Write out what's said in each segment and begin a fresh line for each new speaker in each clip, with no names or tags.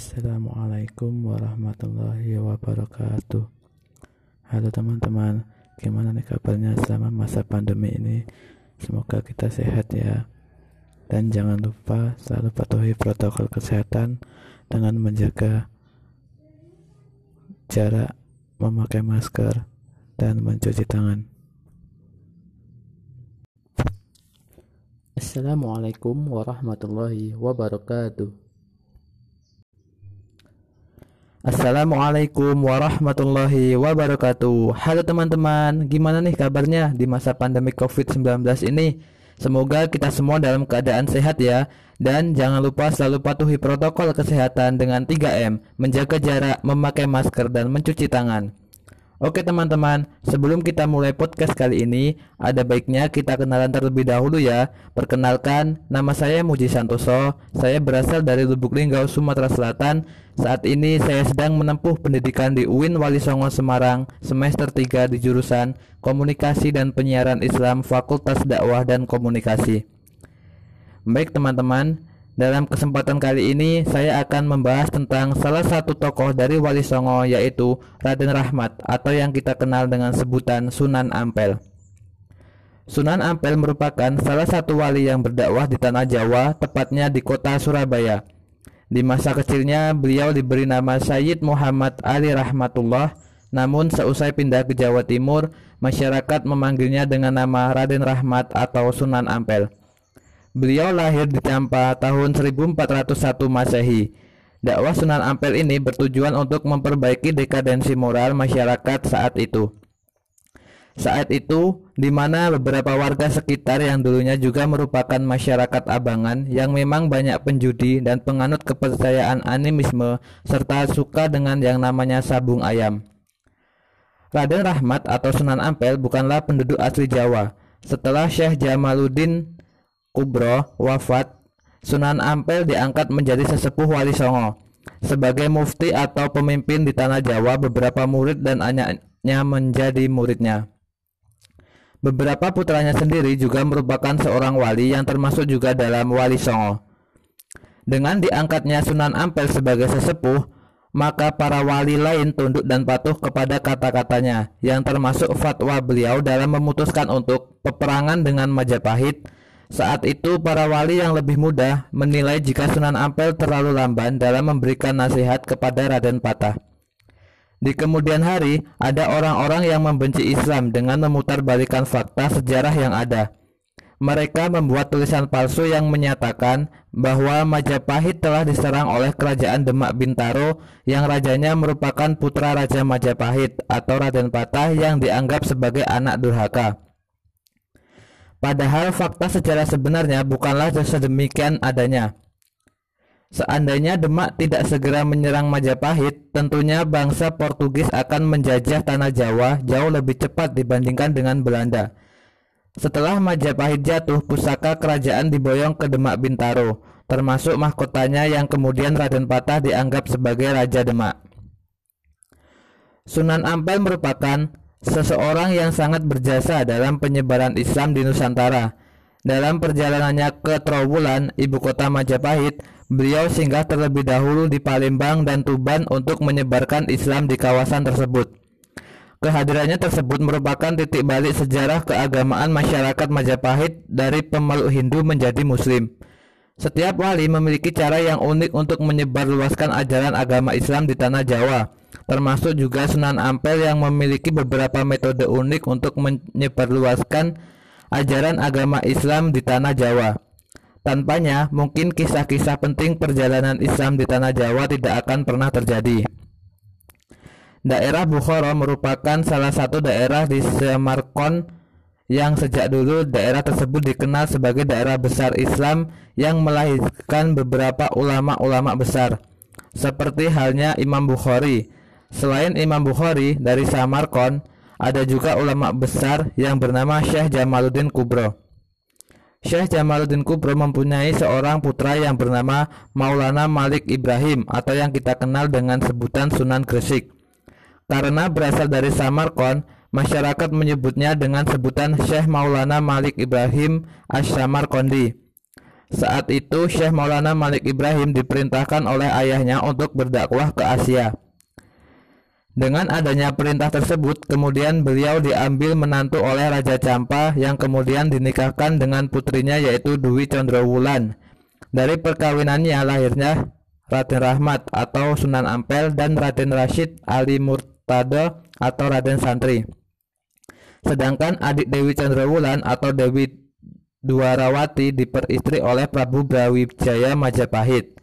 Assalamualaikum warahmatullahi wabarakatuh. Halo teman-teman Gimana nih kabarnya selama masa pandemi ini? Semoga kita sehat ya. Dan jangan lupa selalu patuhi protokol kesehatan Dengan menjaga jarak Memakai masker Dan mencuci tangan. Assalamualaikum warahmatullahi wabarakatuh Assalamualaikum warahmatullahi wabarakatuh. Halo teman-teman, gimana nih kabarnya di masa pandemi COVID-19 ini? Semoga kita semua dalam keadaan sehat ya. Dan jangan lupa selalu patuhi protokol kesehatan dengan 3M Menjaga jarak, memakai masker, dan mencuci tangan Oke teman-teman, sebelum kita mulai podcast kali ini, ada baiknya kita kenalan terlebih dahulu ya. Perkenalkan, nama saya Muji Santoso. Saya berasal dari Lubuk Linggau, Sumatera Selatan. Saat ini saya sedang menempuh pendidikan di UIN Wali Songo Semarang, semester 3 di jurusan Komunikasi dan Penyiaran Islam Fakultas Dakwah dan Komunikasi. Baik teman-teman, dalam kesempatan kali ini saya akan membahas tentang salah satu tokoh dari Wali Songo yaitu Raden Rahmat atau yang kita kenal dengan sebutan Sunan Ampel. Sunan Ampel merupakan salah satu wali yang berdakwah di tanah Jawa, tepatnya di kota Surabaya. Di masa kecilnya beliau diberi nama Sayyid Muhammad Ali Rahmatullah, namun seusai pindah ke Jawa Timur, masyarakat memanggilnya dengan nama Raden Rahmat atau Sunan Ampel. Beliau lahir di Campa tahun 1401 Masehi. Dakwah Sunan Ampel ini bertujuan untuk memperbaiki dekadensi moral masyarakat saat itu. Saat itu, di mana beberapa warga sekitar yang dulunya juga merupakan masyarakat abangan yang memang banyak penjudi dan penganut kepercayaan animisme serta suka dengan yang namanya sabung ayam. Raden Rahmat atau Sunan Ampel bukanlah penduduk asli Jawa. Setelah Syekh Jamaluddin Kubro wafat, Sunan Ampel diangkat menjadi sesepuh Wali Songo. Sebagai mufti atau pemimpin di tanah Jawa, beberapa murid dan anaknya menjadi muridnya. Beberapa putranya sendiri juga merupakan seorang wali yang termasuk juga dalam Wali Songo. Dengan diangkatnya Sunan Ampel sebagai sesepuh, maka para wali lain tunduk dan patuh kepada kata-katanya yang termasuk fatwa beliau dalam memutuskan untuk peperangan dengan Majapahit saat itu para wali yang lebih muda menilai jika Sunan Ampel terlalu lamban dalam memberikan nasihat kepada Raden Patah. Di kemudian hari, ada orang-orang yang membenci Islam dengan memutarbalikan fakta sejarah yang ada. Mereka membuat tulisan palsu yang menyatakan bahwa Majapahit telah diserang oleh kerajaan Demak Bintaro yang rajanya merupakan putra Raja Majapahit atau Raden Patah yang dianggap sebagai anak durhaka. Padahal fakta secara sebenarnya bukanlah sedemikian adanya. Seandainya Demak tidak segera menyerang Majapahit, tentunya bangsa Portugis akan menjajah tanah Jawa jauh lebih cepat dibandingkan dengan Belanda. Setelah Majapahit jatuh, pusaka kerajaan diboyong ke Demak Bintaro, termasuk mahkotanya yang kemudian Raden Patah dianggap sebagai Raja Demak. Sunan Ampel merupakan seseorang yang sangat berjasa dalam penyebaran Islam di Nusantara. Dalam perjalanannya ke Trowulan, ibu kota Majapahit, beliau singgah terlebih dahulu di Palembang dan Tuban untuk menyebarkan Islam di kawasan tersebut. Kehadirannya tersebut merupakan titik balik sejarah keagamaan masyarakat Majapahit dari pemeluk Hindu menjadi Muslim. Setiap wali memiliki cara yang unik untuk menyebarluaskan ajaran agama Islam di tanah Jawa termasuk juga Sunan Ampel yang memiliki beberapa metode unik untuk menyebarluaskan ajaran agama Islam di tanah Jawa. Tanpanya, mungkin kisah-kisah penting perjalanan Islam di tanah Jawa tidak akan pernah terjadi. Daerah Bukhara merupakan salah satu daerah di Samarkand yang sejak dulu daerah tersebut dikenal sebagai daerah besar Islam yang melahirkan beberapa ulama-ulama besar, seperti halnya Imam Bukhari, Selain Imam Bukhari dari Samarkand, ada juga ulama besar yang bernama Syekh Jamaluddin Kubro. Syekh Jamaluddin Kubro mempunyai seorang putra yang bernama Maulana Malik Ibrahim atau yang kita kenal dengan sebutan Sunan Gresik. Karena berasal dari Samarkand, masyarakat menyebutnya dengan sebutan Syekh Maulana Malik Ibrahim Asy-Samarkandi. Saat itu Syekh Maulana Malik Ibrahim diperintahkan oleh ayahnya untuk berdakwah ke Asia. Dengan adanya perintah tersebut, kemudian beliau diambil menantu oleh Raja Campa yang kemudian dinikahkan dengan putrinya yaitu Dwi Condrowulan. Dari perkawinannya lahirnya Raden Rahmat atau Sunan Ampel dan Raden Rashid Ali Murtado atau Raden Santri. Sedangkan adik Dewi Chandrawulan atau Dewi Dwarawati diperistri oleh Prabu Brawijaya Majapahit.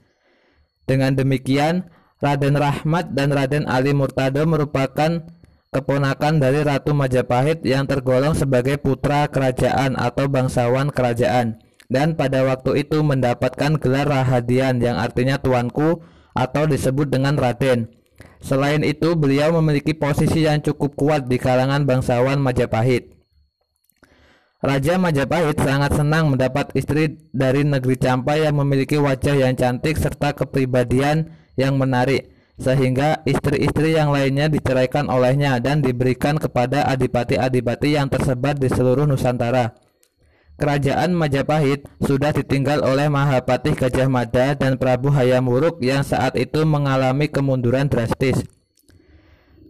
Dengan demikian, Raden Rahmat dan Raden Ali Murtado merupakan keponakan dari Ratu Majapahit yang tergolong sebagai putra kerajaan atau bangsawan kerajaan dan pada waktu itu mendapatkan gelar Rahadian yang artinya tuanku atau disebut dengan Raden. Selain itu, beliau memiliki posisi yang cukup kuat di kalangan bangsawan Majapahit. Raja Majapahit sangat senang mendapat istri dari negeri Campa yang memiliki wajah yang cantik serta kepribadian yang menarik, sehingga istri-istri yang lainnya diceraikan olehnya dan diberikan kepada adipati-adipati yang tersebar di seluruh Nusantara. Kerajaan Majapahit sudah ditinggal oleh Mahapatih Gajah Mada dan Prabu Hayam Wuruk yang saat itu mengalami kemunduran drastis.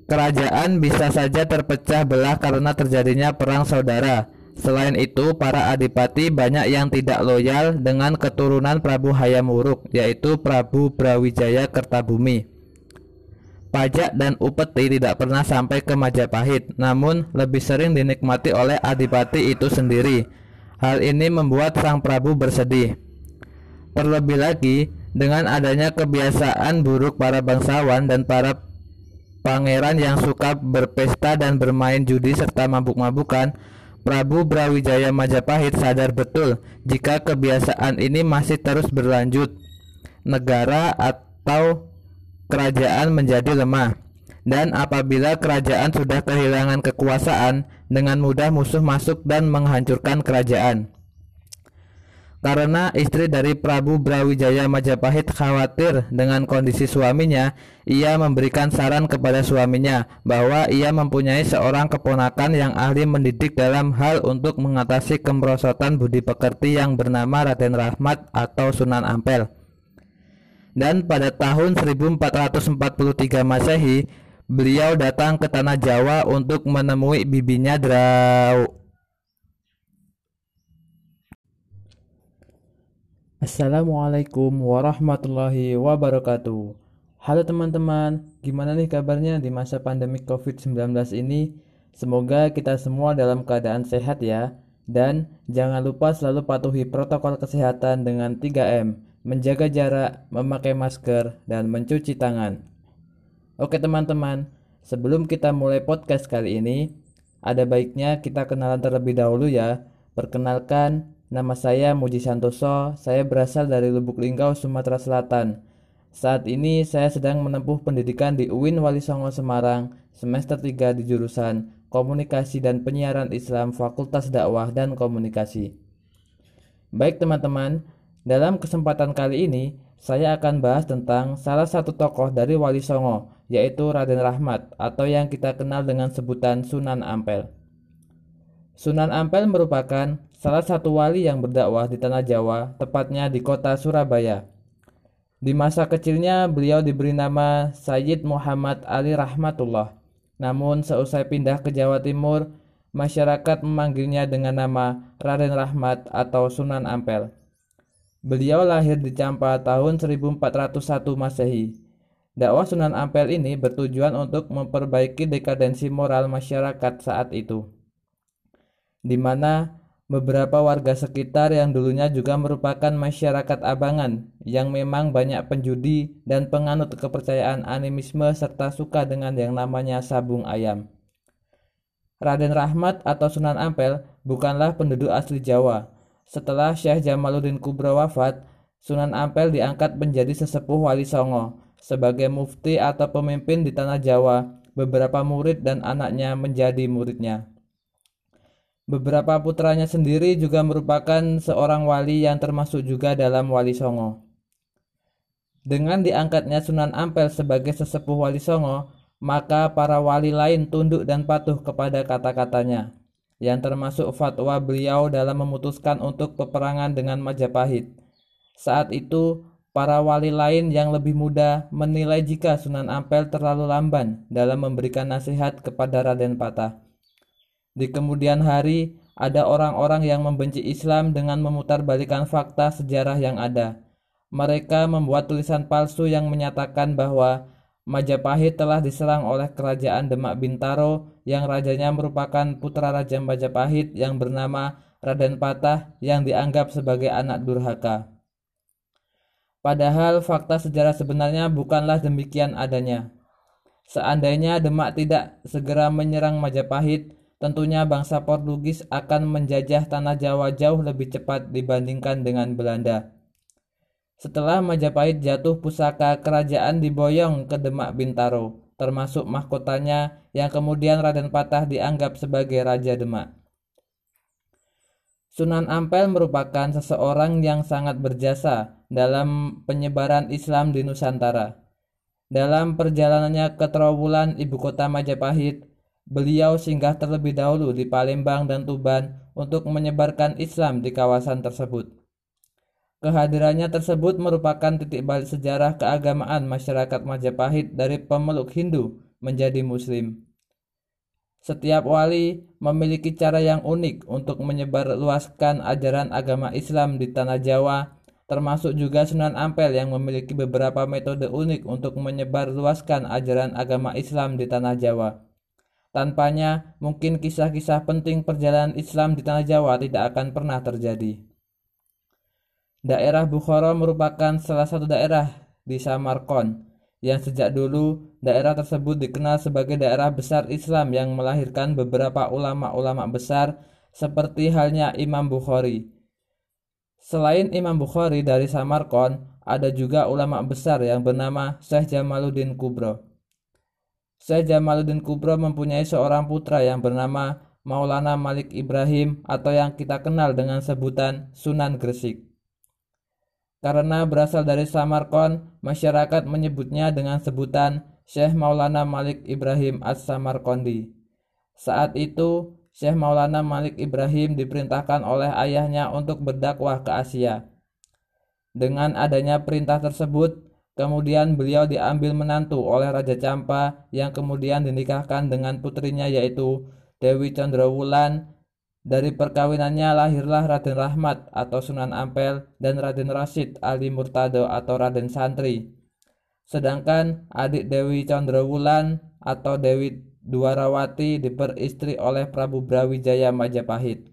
Kerajaan bisa saja terpecah belah karena terjadinya perang saudara Selain itu, para adipati banyak yang tidak loyal dengan keturunan Prabu Hayam Wuruk, yaitu Prabu Brawijaya Kertabumi. Pajak dan upeti tidak pernah sampai ke Majapahit, namun lebih sering dinikmati oleh adipati itu sendiri. Hal ini membuat sang Prabu bersedih. Terlebih lagi, dengan adanya kebiasaan buruk para bangsawan dan para pangeran yang suka berpesta dan bermain judi serta mabuk-mabukan, Prabu Brawijaya Majapahit sadar betul jika kebiasaan ini masih terus berlanjut, negara atau kerajaan menjadi lemah. Dan apabila kerajaan sudah kehilangan kekuasaan, dengan mudah musuh masuk dan menghancurkan kerajaan. Karena istri dari Prabu Brawijaya Majapahit khawatir dengan kondisi suaminya, ia memberikan saran kepada suaminya bahwa ia mempunyai seorang keponakan yang ahli mendidik dalam hal untuk mengatasi kemerosotan budi pekerti yang bernama Raden Rahmat atau Sunan Ampel. Dan pada tahun 1443 Masehi, beliau datang ke tanah Jawa untuk menemui bibinya Drau Assalamualaikum warahmatullahi wabarakatuh. Halo teman-teman, gimana nih kabarnya di masa pandemi COVID-19 ini? Semoga kita semua dalam keadaan sehat ya. Dan jangan lupa selalu patuhi protokol kesehatan dengan 3M Menjaga jarak, memakai masker, dan mencuci tangan. Oke teman-teman, sebelum kita mulai podcast kali ini Ada baiknya kita kenalan terlebih dahulu ya. Perkenalkan, Nama saya Muji Santoso, saya berasal dari Lubuk Linggau, Sumatera Selatan. Saat ini saya sedang menempuh pendidikan di UIN Wali Songo Semarang, semester 3 di jurusan Komunikasi dan Penyiaran Islam Fakultas Dakwah dan Komunikasi. Baik teman-teman, dalam kesempatan kali ini saya akan bahas tentang salah satu tokoh dari Wali Songo, yaitu Raden Rahmat atau yang kita kenal dengan sebutan Sunan Ampel. Sunan Ampel merupakan salah satu wali yang berdakwah di tanah Jawa, tepatnya di kota Surabaya. Di masa kecilnya beliau diberi nama Sayyid Muhammad Ali Rahmatullah. Namun seusai pindah ke Jawa Timur, masyarakat memanggilnya dengan nama Raden Rahmat atau Sunan Ampel. Beliau lahir di Campa tahun 1401 Masehi. Dakwah Sunan Ampel ini bertujuan untuk memperbaiki dekadensi moral masyarakat saat itu di mana beberapa warga sekitar yang dulunya juga merupakan masyarakat abangan yang memang banyak penjudi dan penganut kepercayaan animisme serta suka dengan yang namanya sabung ayam. Raden Rahmat atau Sunan Ampel bukanlah penduduk asli Jawa. Setelah Syekh Jamaluddin Kubro wafat, Sunan Ampel diangkat menjadi sesepuh Wali Songo. Sebagai mufti atau pemimpin di tanah Jawa, beberapa murid dan anaknya menjadi muridnya. Beberapa putranya sendiri juga merupakan seorang wali yang termasuk juga dalam Wali Songo. Dengan diangkatnya Sunan Ampel sebagai sesepuh Wali Songo, maka para wali lain tunduk dan patuh kepada kata-katanya, yang termasuk fatwa beliau dalam memutuskan untuk peperangan dengan Majapahit, Saat itu, para wali lain yang lebih muda menilai jika Sunan Ampel terlalu lamban dalam memberikan nasihat kepada Raden Patah. Di kemudian hari, ada orang-orang yang membenci Islam dengan memutarbalikkan fakta sejarah yang ada. Mereka membuat tulisan palsu yang menyatakan bahwa Majapahit telah diserang oleh kerajaan Demak Bintaro yang rajanya merupakan putra Raja Majapahit yang bernama Raden Patah yang dianggap sebagai anak durhaka. Padahal fakta sejarah sebenarnya bukanlah demikian adanya. Seandainya Demak tidak segera menyerang Majapahit, tentunya bangsa Portugis akan menjajah tanah Jawa jauh lebih cepat dibandingkan dengan Belanda. Setelah Majapahit jatuh pusaka kerajaan diboyong ke Demak Bintaro, termasuk mahkotanya yang kemudian Raden Patah dianggap sebagai Raja Demak. Sunan Ampel merupakan seseorang yang sangat berjasa dalam penyebaran Islam di Nusantara. Dalam perjalanannya ke Trawulan, ibu kota Majapahit, beliau singgah terlebih dahulu di Palembang dan Tuban untuk menyebarkan Islam di kawasan tersebut. Kehadirannya tersebut merupakan titik balik sejarah keagamaan masyarakat Majapahit dari pemeluk Hindu menjadi Muslim. Setiap wali memiliki cara yang unik untuk menyebarluaskan ajaran agama Islam di tanah Jawa, termasuk juga Sunan Ampel yang memiliki beberapa metode unik untuk menyebarluaskan ajaran agama Islam di tanah Jawa. Tanpanya, mungkin kisah-kisah penting perjalanan Islam di tanah Jawa tidak akan pernah terjadi. Daerah Bukhara merupakan salah satu daerah di Samarkand yang sejak dulu daerah tersebut dikenal sebagai daerah besar Islam yang melahirkan beberapa ulama-ulama besar seperti halnya Imam Bukhari. Selain Imam Bukhari dari Samarkand, ada juga ulama besar yang bernama Syekh Jamaluddin Kubro. Syekh Jamaluddin Kubro mempunyai seorang putra yang bernama Maulana Malik Ibrahim atau yang kita kenal dengan sebutan Sunan Gresik. Karena berasal dari Samarkand, masyarakat menyebutnya dengan sebutan Syekh Maulana Malik Ibrahim As-Samarkandi. Saat itu, Syekh Maulana Malik Ibrahim diperintahkan oleh ayahnya untuk berdakwah ke Asia. Dengan adanya perintah tersebut, kemudian beliau diambil menantu oleh Raja Campa yang kemudian dinikahkan dengan putrinya yaitu Dewi Chandrawulan dari perkawinannya lahirlah Raden Rahmat atau Sunan Ampel dan Raden Rashid Ali Murtado atau Raden Santri. Sedangkan adik Dewi Chandrawulan atau Dewi Duarawati diperistri oleh Prabu Brawijaya Majapahit.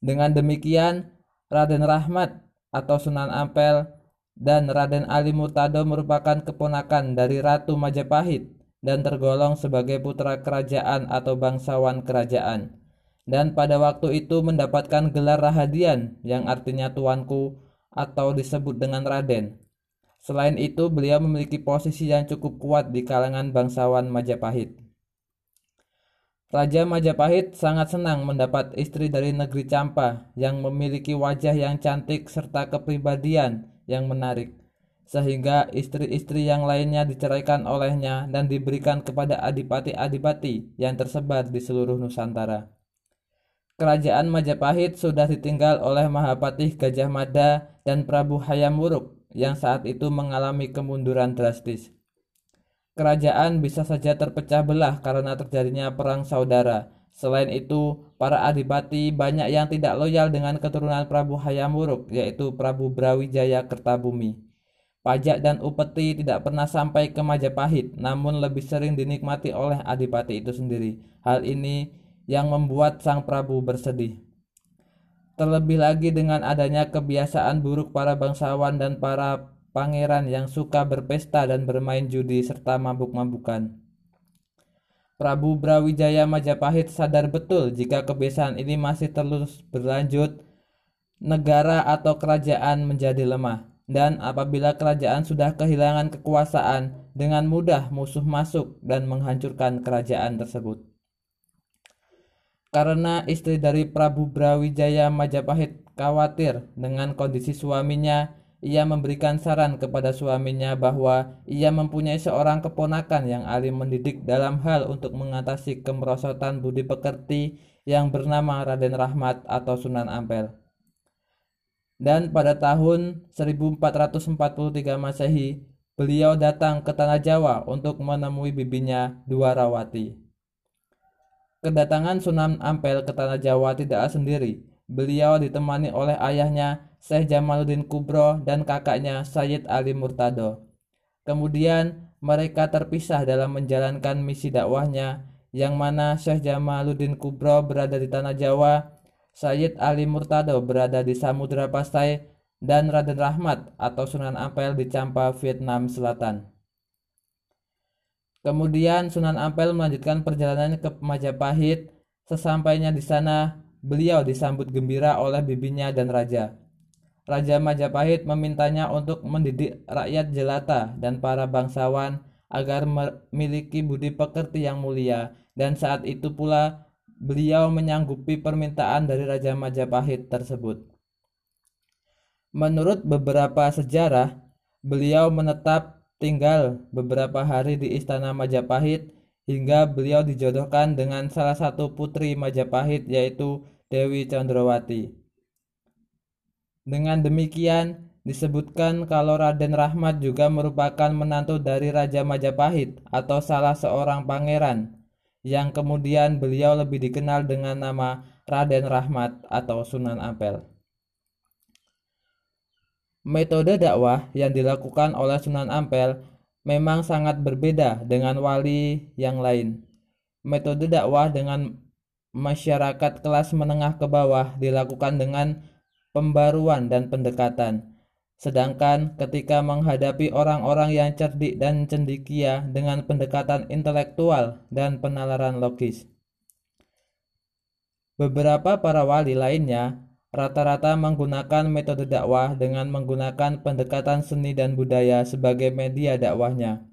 Dengan demikian, Raden Rahmat atau Sunan Ampel dan Raden Ali Murtado merupakan keponakan dari Ratu Majapahit dan tergolong sebagai putra kerajaan atau bangsawan kerajaan dan pada waktu itu mendapatkan gelar Rahadian yang artinya tuanku atau disebut dengan Raden. Selain itu, beliau memiliki posisi yang cukup kuat di kalangan bangsawan Majapahit. Raja Majapahit sangat senang mendapat istri dari negeri Campa yang memiliki wajah yang cantik serta kepribadian yang menarik, sehingga istri-istri yang lainnya diceraikan olehnya dan diberikan kepada adipati-adipati yang tersebar di seluruh Nusantara kerajaan Majapahit sudah ditinggal oleh Mahapatih Gajah Mada dan Prabu Hayam Wuruk yang saat itu mengalami kemunduran drastis. Kerajaan bisa saja terpecah belah karena terjadinya perang saudara. Selain itu, para adipati banyak yang tidak loyal dengan keturunan Prabu Hayam Wuruk, yaitu Prabu Brawijaya Kertabumi. Pajak dan upeti tidak pernah sampai ke Majapahit, namun lebih sering dinikmati oleh adipati itu sendiri. Hal ini yang membuat sang Prabu bersedih. Terlebih lagi dengan adanya kebiasaan buruk para bangsawan dan para pangeran yang suka berpesta dan bermain judi serta mabuk-mabukan. Prabu Brawijaya Majapahit sadar betul jika kebiasaan ini masih terus berlanjut, negara atau kerajaan menjadi lemah. Dan apabila kerajaan sudah kehilangan kekuasaan, dengan mudah musuh masuk dan menghancurkan kerajaan tersebut. Karena istri dari Prabu Brawijaya Majapahit khawatir dengan kondisi suaminya, ia memberikan saran kepada suaminya bahwa ia mempunyai seorang keponakan yang alim mendidik dalam hal untuk mengatasi kemerosotan budi pekerti yang bernama Raden Rahmat atau Sunan Ampel. Dan pada tahun 1443 Masehi, beliau datang ke tanah Jawa untuk menemui bibinya Dwarawati. Kedatangan Sunan Ampel ke tanah Jawa tidak sendiri. Beliau ditemani oleh ayahnya Syekh Jamaluddin Kubro dan kakaknya Sayyid Ali Murtado. Kemudian mereka terpisah dalam menjalankan misi dakwahnya yang mana Syekh Jamaluddin Kubro berada di tanah Jawa Sayyid Ali Murtado berada di Samudra Pasai dan Raden Rahmat atau Sunan Ampel di Champa, Vietnam Selatan. Kemudian Sunan Ampel melanjutkan perjalanannya ke Majapahit. Sesampainya di sana, beliau disambut gembira oleh bibinya dan raja. Raja Majapahit memintanya untuk mendidik rakyat jelata dan para bangsawan agar memiliki budi pekerti yang mulia dan saat itu pula beliau menyanggupi permintaan dari Raja Majapahit tersebut. Menurut beberapa sejarah, beliau menetap tinggal beberapa hari di Istana Majapahit hingga beliau dijodohkan dengan salah satu putri Majapahit yaitu Dewi Chandrawati. Dengan demikian, disebutkan kalau Raden Rahmat juga merupakan menantu dari Raja Majapahit atau salah seorang pangeran yang kemudian beliau lebih dikenal dengan nama Raden Rahmat atau Sunan Ampel. Metode dakwah yang dilakukan oleh Sunan Ampel memang sangat berbeda dengan wali yang lain. Metode dakwah dengan masyarakat kelas menengah ke bawah dilakukan dengan pembaruan dan pendekatan. Sedangkan ketika menghadapi orang-orang yang cerdik dan cendikia dengan pendekatan intelektual dan penalaran logis. Beberapa para wali lainnya rata-rata menggunakan metode dakwah dengan menggunakan pendekatan seni dan budaya sebagai media dakwahnya.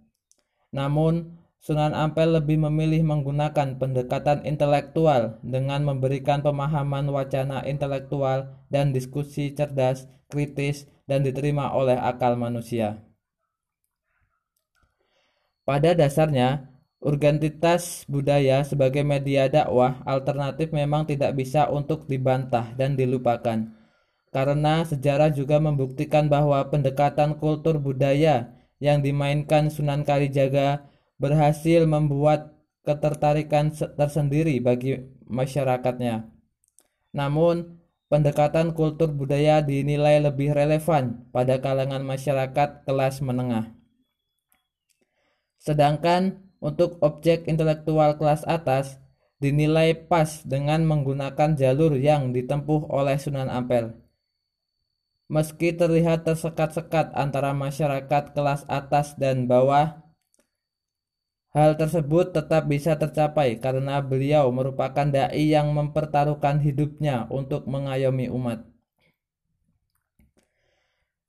Namun, Sunan Ampel lebih memilih menggunakan pendekatan intelektual dengan memberikan pemahaman wacana intelektual dan diskusi cerdas, kritis, dan diterima oleh akal manusia. Pada dasarnya, urgentitas budaya sebagai media dakwah alternatif memang tidak bisa untuk dibantah dan dilupakan. Karena sejarah juga membuktikan bahwa pendekatan kultur budaya yang dimainkan Sunan Kalijaga berhasil membuat ketertarikan tersendiri bagi masyarakatnya. Namun, pendekatan kultur budaya dinilai lebih relevan pada kalangan masyarakat kelas menengah. Sedangkan untuk objek intelektual kelas atas dinilai pas dengan menggunakan jalur yang ditempuh oleh Sunan Ampel. Meski terlihat tersekat-sekat antara masyarakat kelas atas dan bawah, Hal tersebut tetap bisa tercapai karena beliau merupakan dai yang mempertaruhkan hidupnya untuk mengayomi umat.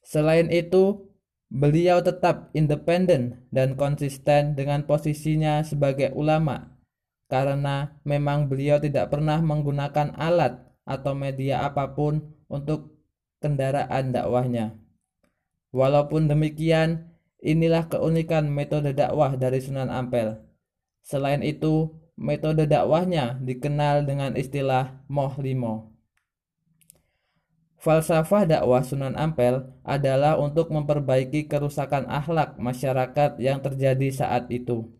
Selain itu, beliau tetap independen dan konsisten dengan posisinya sebagai ulama karena memang beliau tidak pernah menggunakan alat atau media apa pun untuk kendaraan dakwahnya. Walaupun demikian, Inilah keunikan metode dakwah dari Sunan Ampel. Selain itu, metode dakwahnya dikenal dengan istilah moh limo. Falsafah dakwah Sunan Ampel adalah untuk memperbaiki kerusakan akhlak masyarakat yang terjadi saat itu.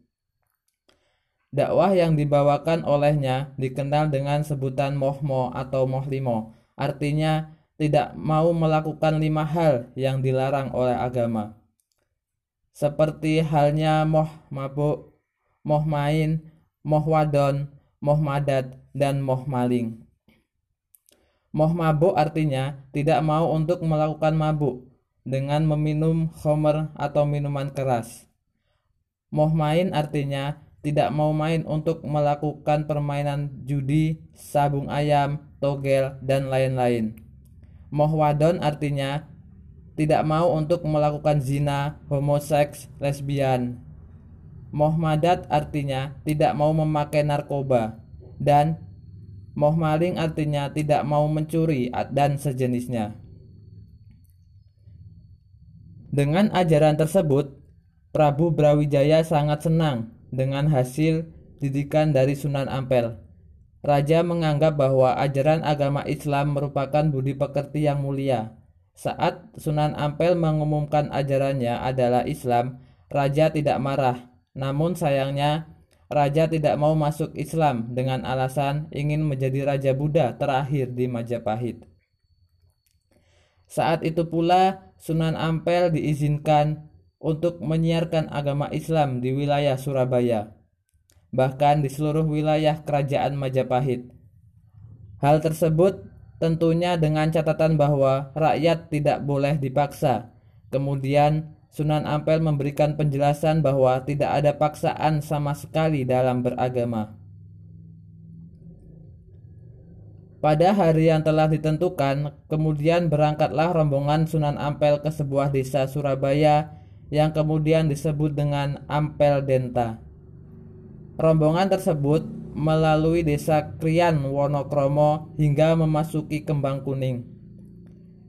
Dakwah yang dibawakan olehnya dikenal dengan sebutan mohmo atau mohlimo, artinya tidak mau melakukan lima hal yang dilarang oleh agama seperti halnya moh mabuk, moh main, moh wadon, moh madat, dan moh maling. Moh mabuk artinya tidak mau untuk melakukan mabuk dengan meminum homer atau minuman keras. Moh main artinya tidak mau main untuk melakukan permainan judi, sabung ayam, togel, dan lain-lain. Moh wadon artinya tidak mau untuk melakukan zina, homoseks, lesbian. Mohmadat artinya tidak mau memakai narkoba dan mohmaling artinya tidak mau mencuri dan sejenisnya. Dengan ajaran tersebut, Prabu Brawijaya sangat senang dengan hasil didikan dari Sunan Ampel. Raja menganggap bahwa ajaran agama Islam merupakan budi pekerti yang mulia Saat Sunan Ampel mengumumkan ajarannya adalah Islam, raja tidak marah. Namun sayangnya, raja tidak mau masuk Islam dengan alasan ingin menjadi raja Buddha terakhir di Majapahit. Saat itu pula Sunan Ampel diizinkan untuk menyiarkan agama Islam di wilayah Surabaya, bahkan di seluruh wilayah kerajaan Majapahit. Hal tersebut tentunya dengan catatan bahwa rakyat tidak boleh dipaksa. Kemudian Sunan Ampel memberikan penjelasan bahwa tidak ada paksaan sama sekali dalam beragama. Pada hari yang telah ditentukan, kemudian berangkatlah rombongan Sunan Ampel ke sebuah desa Surabaya yang kemudian disebut dengan Ampel Denta. Rombongan tersebut melalui desa Krian Wonokromo hingga memasuki Kembang Kuning.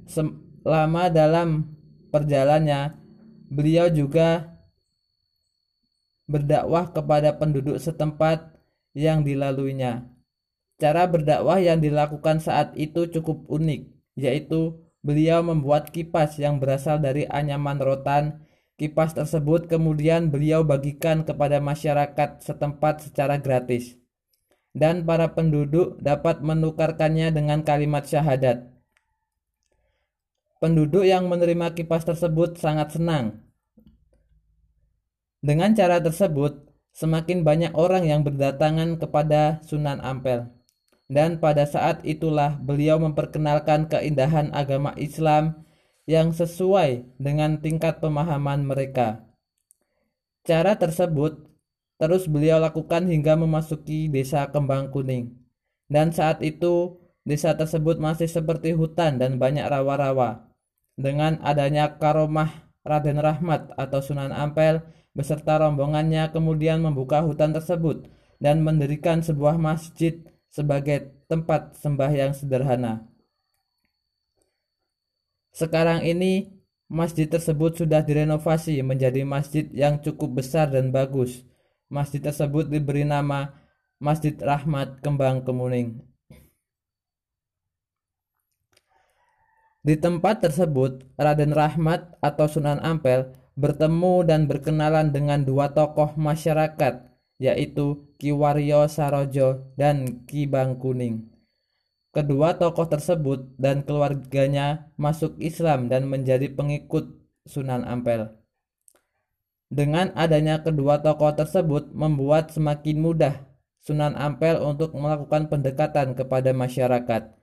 Selama dalam perjalanannya, beliau juga berdakwah kepada penduduk setempat yang dilaluinya. Cara berdakwah yang dilakukan saat itu cukup unik, yaitu beliau membuat kipas yang berasal dari anyaman rotan. Kipas tersebut kemudian beliau bagikan kepada masyarakat setempat secara gratis dan para penduduk dapat menukarkannya dengan kalimat syahadat. Penduduk yang menerima kipas tersebut sangat senang. Dengan cara tersebut, semakin banyak orang yang berdatangan kepada Sunan Ampel. Dan pada saat itulah beliau memperkenalkan keindahan agama Islam yang sesuai dengan tingkat pemahaman mereka. Cara tersebut Terus beliau lakukan hingga memasuki desa Kembang Kuning. Dan saat itu desa tersebut masih seperti hutan dan banyak rawa-rawa. Dengan adanya karomah Raden Rahmat atau Sunan Ampel beserta rombongannya kemudian membuka hutan tersebut dan mendirikan sebuah masjid sebagai tempat sembahyang sederhana. Sekarang ini masjid tersebut sudah direnovasi menjadi masjid yang cukup besar dan bagus Masjid tersebut diberi nama Masjid Rahmat Kembang Kemuning. Di tempat tersebut, Raden Rahmat atau Sunan Ampel bertemu dan berkenalan dengan dua tokoh masyarakat, yaitu Ki Waryo Sarojo dan Ki Bang Kuning. Kedua tokoh tersebut dan keluarganya masuk Islam dan menjadi pengikut Sunan Ampel. Dengan adanya kedua tokoh tersebut membuat semakin mudah Sunan Ampel untuk melakukan pendekatan kepada masyarakat,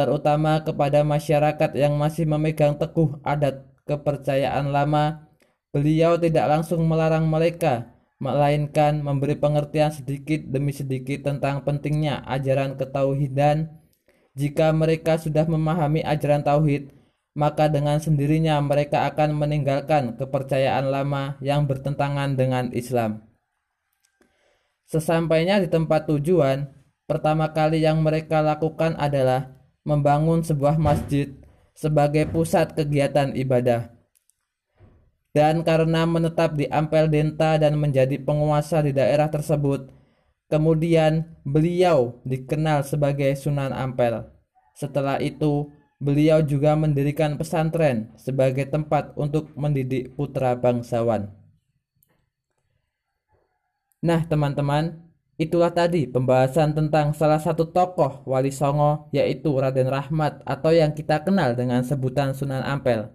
terutama kepada masyarakat yang masih memegang teguh adat kepercayaan lama. Beliau tidak langsung melarang mereka, melainkan memberi pengertian sedikit demi sedikit tentang pentingnya ajaran ketauhidan. Jika mereka sudah memahami ajaran tauhid, maka dengan sendirinya mereka akan meninggalkan kepercayaan lama yang bertentangan dengan Islam. Sesampainya di tempat tujuan, pertama kali yang mereka lakukan adalah membangun sebuah masjid sebagai pusat kegiatan ibadah. Dan karena menetap di Ampel Denta dan menjadi penguasa di daerah tersebut, kemudian beliau dikenal sebagai Sunan Ampel. Setelah itu, Beliau juga mendirikan pesantren sebagai tempat untuk mendidik putra bangsawan. Nah, teman-teman, itulah tadi pembahasan tentang salah satu tokoh Wali Songo yaitu Raden Rahmat atau yang kita kenal dengan sebutan Sunan Ampel.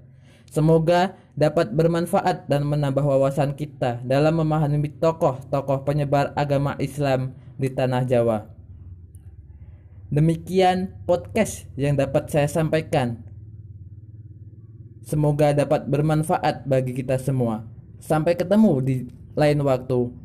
Semoga dapat bermanfaat dan menambah wawasan kita dalam memahami tokoh-tokoh penyebar agama Islam di tanah Jawa. Demikian podcast yang dapat saya sampaikan. Semoga dapat bermanfaat bagi kita semua. Sampai ketemu di lain waktu.